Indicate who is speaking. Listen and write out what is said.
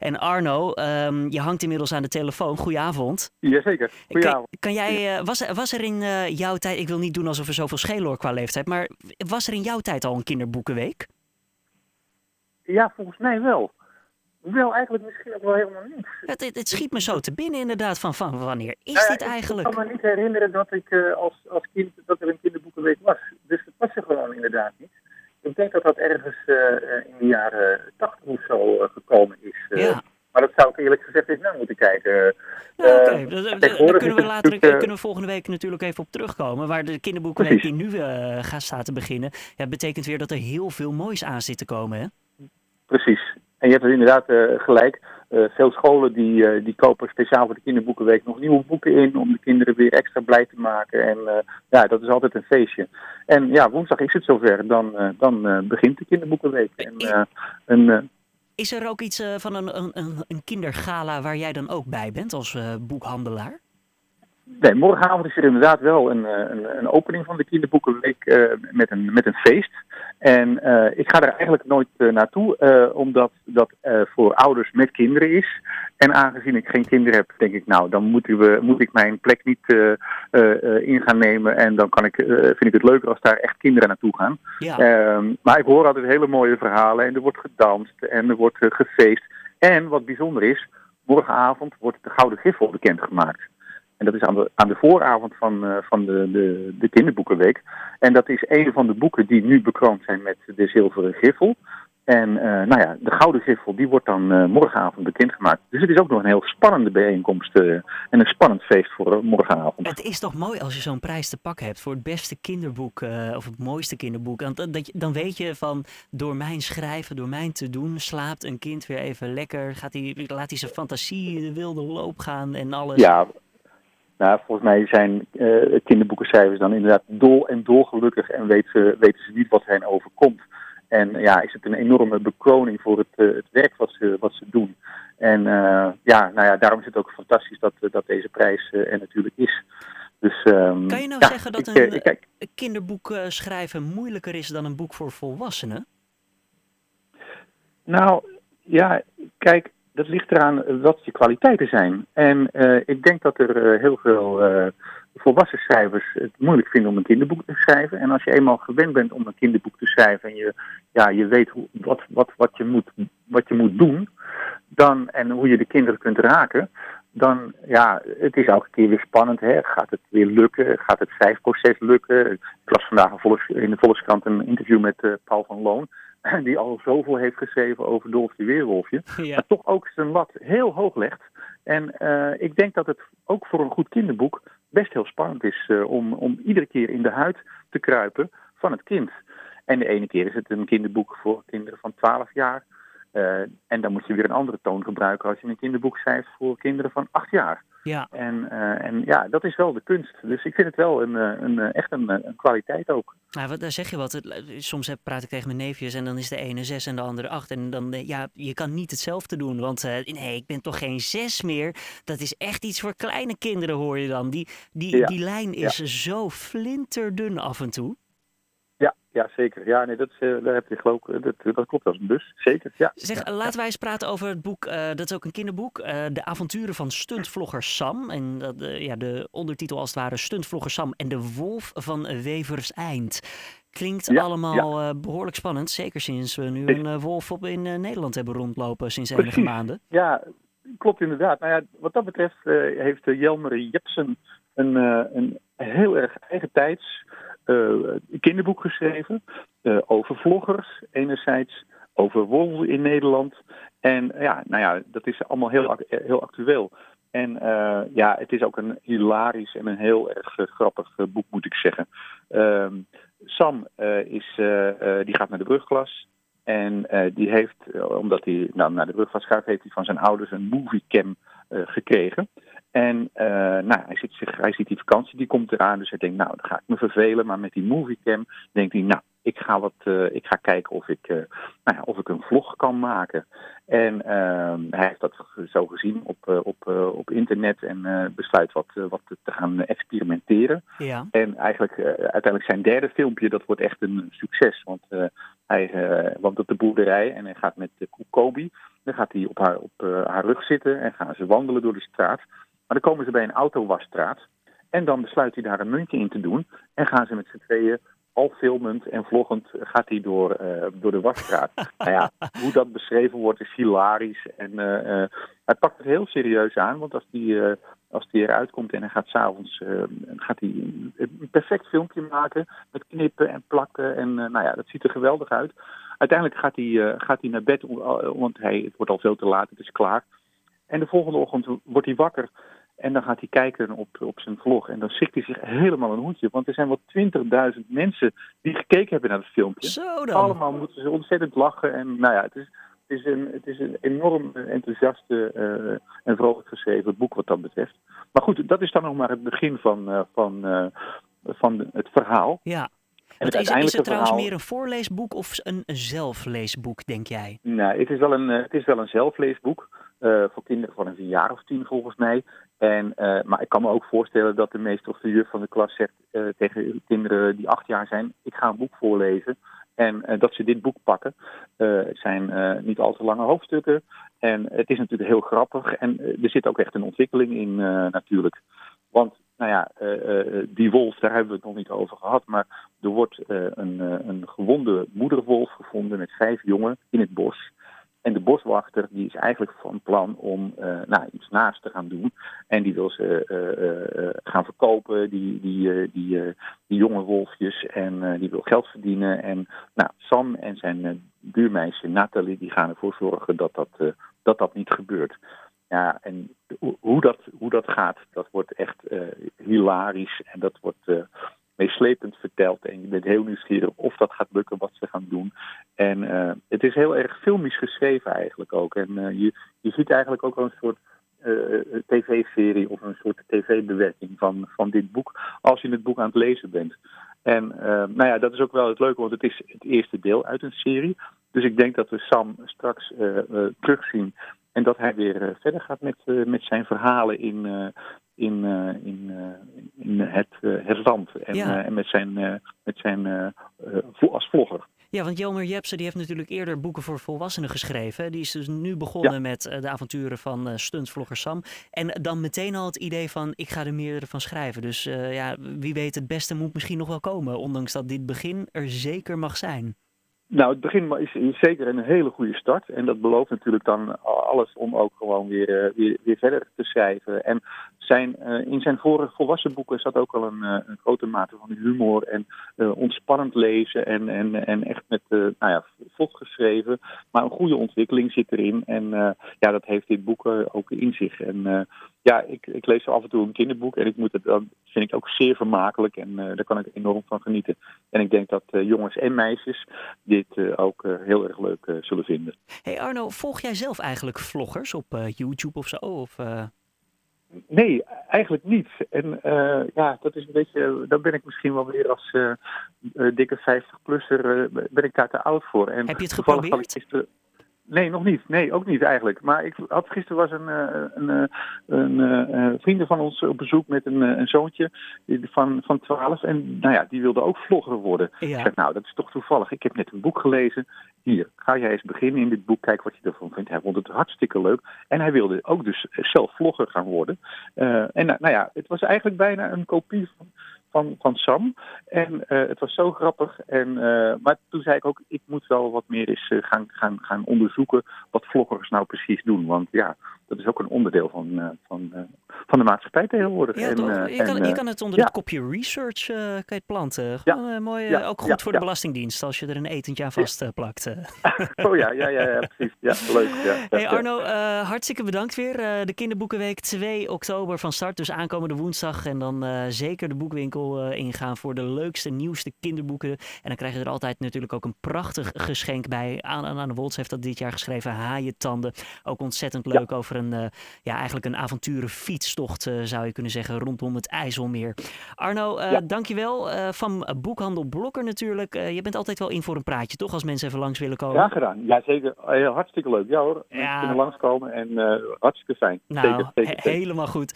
Speaker 1: En Arno, ehm, je hangt inmiddels aan de telefoon. Goedenavond.
Speaker 2: Jazeker, goedenavond.
Speaker 1: Kan, kan jij, uh, was, was er in uh, jouw tijd, ik wil niet doen alsof er zoveel schelen hoor qua leeftijd, maar was er in jouw tijd al een kinderboekenweek?
Speaker 2: Ja, volgens mij wel. Wel, eigenlijk misschien ook wel helemaal niet.
Speaker 1: Het, het, het schiet me zo te binnen inderdaad, van, van wanneer is nou ja, dit eigenlijk?
Speaker 2: Ik kan me niet herinneren dat ik uh, als, als kind, dat er een kinderboekenweek was. Dus het was er gewoon inderdaad niet. Ik denk dat dat ergens uh, in de jaren tachtig of zo uh, gekomen is.
Speaker 1: Ja.
Speaker 2: Maar dat zou ik eerlijk gezegd eens naar moeten kijken.
Speaker 1: Oké, okay. daar kunnen we later kunnen we volgende week natuurlijk even op terugkomen. Waar de kinderboekenweek die nu gaat staan te beginnen, ja, betekent weer dat er heel veel moois aan zit te komen, hè?
Speaker 2: Precies. En je hebt het inderdaad uh, gelijk. Uh, veel scholen die, uh, die kopen speciaal voor de kinderboekenweek nog nieuwe boeken in om de kinderen weer extra blij te maken. En ja, dat is altijd een feestje. En ja, woensdag is het zover. Dan, dan begint de kinderboekenweek. En, een,
Speaker 1: is er ook iets van een, een, een kindergala waar jij dan ook bij bent als boekhandelaar?
Speaker 2: Nee, morgenavond is er inderdaad wel een, een, een opening van de kinderboekenweek uh, met, een, met een feest. En uh, ik ga er eigenlijk nooit uh, naartoe, omdat dat voor ouders met kinderen is. En aangezien ik geen kinderen heb, denk ik, nou, dan moeten we, moet ik mijn plek niet in gaan nemen. En dan kan ik, vind ik het leuker als daar echt kinderen naartoe gaan.
Speaker 1: Ja.
Speaker 2: Ehm, maar ik hoor altijd hele mooie verhalen en er wordt gedanst en er wordt gefeest. En wat bijzonder is, morgenavond wordt de Gouden Griffel bekendgemaakt. En dat is aan de, aan de vooravond van, uh, van de, de, de kinderboekenweek. En dat is een van de boeken die nu bekroond zijn met de zilveren griffel. En uh, nou ja, de gouden griffel die wordt dan uh, morgenavond bekendgemaakt. Dus het is ook nog een heel spannende bijeenkomst en een spannend feest voor morgenavond.
Speaker 1: Het is toch mooi als je zo'n prijs te pakken hebt voor het beste kinderboek of het mooiste kinderboek. Want dat, dan weet je van door mijn schrijven, door mijn te doen, slaapt een kind weer even lekker. Gaat hij, laat hij zijn fantasie de wilde loop gaan en alles.
Speaker 2: Ja, nou, volgens mij zijn uh, kinderboekencijfers dan inderdaad dol en dolgelukkig en weten ze, weten ze niet wat hen overkomt. En ja, is het een enorme bekroning voor het, uh, het werk wat ze, wat ze doen. En uh, ja, nou ja, daarom is het ook fantastisch dat, dat deze prijs er natuurlijk is. Dus, um,
Speaker 1: kan je nou
Speaker 2: ja,
Speaker 1: zeggen dat
Speaker 2: ik,
Speaker 1: een
Speaker 2: kijk,
Speaker 1: kinderboek schrijven moeilijker is dan een boek voor volwassenen?
Speaker 2: Nou, ja, kijk, dat ligt eraan wat je kwaliteiten zijn. En uh, ik denk dat er uh, heel veel uh, volwassen schrijvers het moeilijk vinden om een kinderboek te schrijven. En als je eenmaal gewend bent om een kinderboek te schrijven en je, ja, je weet hoe, wat, wat, wat, je moet, wat je moet doen dan, en hoe je de kinderen kunt raken, dan ja, het is elke keer weer spannend. Hè? Gaat het weer lukken? Gaat het schrijfproces lukken? Ik las vandaag in de Volkskrant een interview met Paul van Loon die al zoveel heeft geschreven over Dolfje Weerwolfje,
Speaker 1: Ja.
Speaker 2: maar toch ook zijn lat heel hoog legt. En uh, ik denk dat het ook voor een goed kinderboek best heel spannend is uh, om, om iedere keer in de huid te kruipen van het kind. En de ene keer is het een kinderboek voor kinderen van 12 jaar. Uh, en dan moet je weer een andere toon gebruiken als je een kinderboek schrijft voor kinderen van 8 jaar.
Speaker 1: Ja.
Speaker 2: En, uh, en ja, dat is wel de kunst. Dus ik vind het wel een, een, een echt een, een, kwaliteit ook.
Speaker 1: Nou, wat, daar zeg je wat. Soms heb, praat ik tegen mijn neefjes en dan is de ene zes en de andere acht. En dan, ja, je kan niet hetzelfde doen. Want uh, nee, ik ben toch geen zes meer. Dat is echt iets voor kleine kinderen, hoor je dan. Die, die,
Speaker 2: Ja.
Speaker 1: die lijn is
Speaker 2: Ja.
Speaker 1: zo flinterdun af en toe.
Speaker 2: Ja, ja zeker. Ja, nee, dat, uh, daar heb je geloof ik, dat, dat klopt als een bus. Zeker, ja.
Speaker 1: Zeg,
Speaker 2: ja,
Speaker 1: laten wij eens praten over het boek, uh, dat is ook een kinderboek, uh, De avonturen van stuntvlogger Sam. En dat, ja, de ondertitel als het ware Stuntvlogger Sam en de wolf van Wevers Eind. Klinkt
Speaker 2: Ja,
Speaker 1: allemaal behoorlijk spannend, zeker sinds we nu een wolf op in Nederland hebben rondlopen sinds enige maanden.
Speaker 2: Ja, klopt inderdaad. Nou ja, wat dat betreft heeft Jelmer Jepsen een, een heel erg eigen tijds kinderboek geschreven uh, over vloggers enerzijds, over wolven in Nederland. En ja, nou ja, dat is allemaal heel, heel actueel. En ja, het is ook een hilarisch en een heel erg grappig boek, moet ik zeggen. Uh, Sam is, die gaat naar de brugklas. En die heeft, omdat hij nou, naar de brugklas gaat, heeft hij van zijn ouders een moviecam gekregen. En nou, hij, ziet zich, hij ziet die vakantie, die komt eraan. Dus hij denkt, nou, dan ga ik me vervelen. Maar met die moviecam denkt hij, nou, ik ga, wat, ik ga kijken of ik, nou ja, of ik een vlog kan maken. En ehm, hij heeft dat zo gezien op, op, op internet en besluit wat, wat te gaan experimenteren.
Speaker 1: Ja.
Speaker 2: En eigenlijk uiteindelijk zijn derde filmpje, dat wordt echt een succes. Want hij woont op de boerderij en hij gaat met Kobe. Dan gaat hij op, haar, op haar rug zitten en gaan ze wandelen door de straat. Maar dan komen ze bij een autowasstraat. En dan besluit hij daar een muntje in te doen. En gaan ze met z'n tweeën, al filmend en vloggend, gaat hij door, uh, door de wasstraat. nou ja, hoe dat beschreven wordt is hilarisch. En uh, uh, hij pakt het heel serieus aan. Want als hij, als die eruit komt en hij gaat s'avonds gaat hij een perfect filmpje maken. Met knippen en plakken. En nou ja, dat ziet er geweldig uit. Uiteindelijk gaat hij, gaat hij naar bed, want hij, het wordt al veel te laat, het is klaar. En de volgende ochtend wordt hij wakker. En dan gaat hij kijken op, op zijn vlog. En dan schrikt hij zich helemaal een hoedje. Want er zijn wel 20.000 mensen die gekeken hebben naar het filmpje.
Speaker 1: Zo dan.
Speaker 2: Allemaal moeten ze ontzettend lachen. En nou ja, het is, het is, een, het is een enorm enthousiaste uh, en vrolijk geschreven boek wat dat betreft. Maar goed, dat is dan nog maar het begin van, uh, van, uh, van het verhaal.
Speaker 1: Ja. En het is, is het trouwens meer een voorleesboek of een zelfleesboek, denk jij?
Speaker 2: Nee, het is wel een, het is wel een zelfleesboek. Uh, voor kinderen van een jaar of tien volgens mij. En, uh, maar ik kan me ook voorstellen dat de meester of de juf van de klas zegt uh, tegen kinderen die acht jaar zijn: Ik ga een boek voorlezen. En dat ze dit boek pakken. het zijn niet al te lange hoofdstukken. En het is natuurlijk heel grappig. En er zit ook echt een ontwikkeling in, natuurlijk. Want, nou ja, die wolf, daar hebben we het nog niet over gehad. Maar er wordt een, een gewonde moederwolf gevonden met vijf jongen in het bos. En de boswachter die is eigenlijk van plan om uh, nou, iets naast te gaan doen. En die wil ze uh, uh, gaan verkopen, die, die, die, die jonge wolfjes. En die wil geld verdienen. En nou, Sam en zijn buurmeisje Nathalie die gaan ervoor zorgen dat dat, dat, dat niet gebeurt. Ja, en hoe dat, hoe dat gaat, dat wordt echt hilarisch. En dat wordt meeslepend verteld. En je bent heel nieuwsgierig of dat gaat lukken, wat ze gaan doen. En uh, het is heel erg filmisch geschreven eigenlijk ook. En uh, je, je ziet eigenlijk ook wel een soort uh, tv-serie of een soort tv-bewerking van, van dit boek. Als je het boek aan het lezen bent. En nou ja, dat is ook wel het leuke, want het is het eerste deel uit een serie. Dus ik denk dat we Sam straks terugzien. En dat hij weer verder gaat met, met zijn verhalen in, in, in, in het, het land en,
Speaker 1: ja.
Speaker 2: en met zijn, met zijn als vlogger.
Speaker 1: Ja, want Jelmer Jepsen die heeft natuurlijk eerder boeken voor volwassenen geschreven. Die is dus nu begonnen ja. met de avonturen van stuntvlogger Sam. En dan meteen al het idee van ik ga er meerdere van schrijven. Dus ja, wie weet het beste moet misschien nog wel komen. Ondanks dat dit begin er zeker mag zijn.
Speaker 2: Nou, het begin is zeker een hele goede start. En dat belooft natuurlijk dan alles om ook gewoon weer, weer, weer verder te schrijven. En zijn, uh, in zijn vorige volwassen boeken zat ook al een, uh, een grote mate van humor en uh, ontspannend lezen en, en, en echt met nou ja, vlot geschreven. Maar een goede ontwikkeling zit erin en ja, dat heeft dit boek ook in zich. En ja, ik, ik lees af en toe een kinderboek en ik moet het, dat vind ik ook zeer vermakelijk en daar kan ik enorm van genieten. En ik denk dat jongens en meisjes dit ook heel erg leuk zullen vinden.
Speaker 1: Hey Arno, volg jij zelf eigenlijk vloggers op YouTube of zo? Of,
Speaker 2: Nee, eigenlijk niet. En uh, ja, dat is een beetje, daar ben ik misschien wel weer als uh, dikke 50-plusser, ben ik daar te oud voor. En
Speaker 1: Heb je het geprobeerd?
Speaker 2: Nee, nog niet. Nee, ook niet eigenlijk. Maar ik had gisteren was een, een, een, een vrienden van ons op bezoek met een, een zoontje van, van 12. En nou ja, die wilde ook vlogger worden.
Speaker 1: Ja.
Speaker 2: Ik zeg, nou, dat is toch toevallig. Ik heb net een boek gelezen. Hier, ga jij eens beginnen in dit boek. Kijk wat je ervan vindt. Hij vond het hartstikke leuk. En hij wilde ook dus zelf vlogger gaan worden. Uh, en nou ja, het was eigenlijk bijna een kopie van, van, van Sam. En uh, het was zo grappig. En, uh, maar toen zei ik ook, ik moet wel wat meer eens uh, gaan, gaan, gaan onderzoeken wat vloggers nou precies doen. Want ja, dat is ook een onderdeel van, van, van de maatschappij tegenwoordig.
Speaker 1: Ja,
Speaker 2: en,
Speaker 1: je, kan,
Speaker 2: en,
Speaker 1: je kan het onder
Speaker 2: ja.
Speaker 1: het kopje research kan je planten.
Speaker 2: Ja.
Speaker 1: Gewoon, mooi,
Speaker 2: Ja.
Speaker 1: ook goed voor de. Belastingdienst als je er een etentje aan vastplakt.
Speaker 2: oh ja, ja, ja, ja, precies. Ja, leuk.
Speaker 1: Hey. Arno, eh, hartstikke bedankt weer. Eh, de Kinderboekenweek 2 oktober van start, dus aankomende woensdag. En dan eh, zeker de boekwinkel winkel ingaan voor de leukste, nieuwste kinderboeken. En dan krijg je er altijd natuurlijk ook een prachtig geschenk bij. Aan Anne Woltz heeft dat dit jaar geschreven, Haaientanden. Ook ontzettend leuk over een, ja, eigenlijk een avonturen fietstocht, zou je kunnen zeggen, rondom het IJsselmeer. Arno, ja. dankjewel. van Boekhandel Blokker natuurlijk. je bent altijd wel in voor een praatje, toch? Als mensen even langs willen komen.
Speaker 2: Ja, gedaan. Ja, zeker. Heel hartstikke leuk. Ja hoor, ja. kunnen langskomen en uh, hartstikke fijn.
Speaker 1: Nou, zeker, zeker, helemaal goed.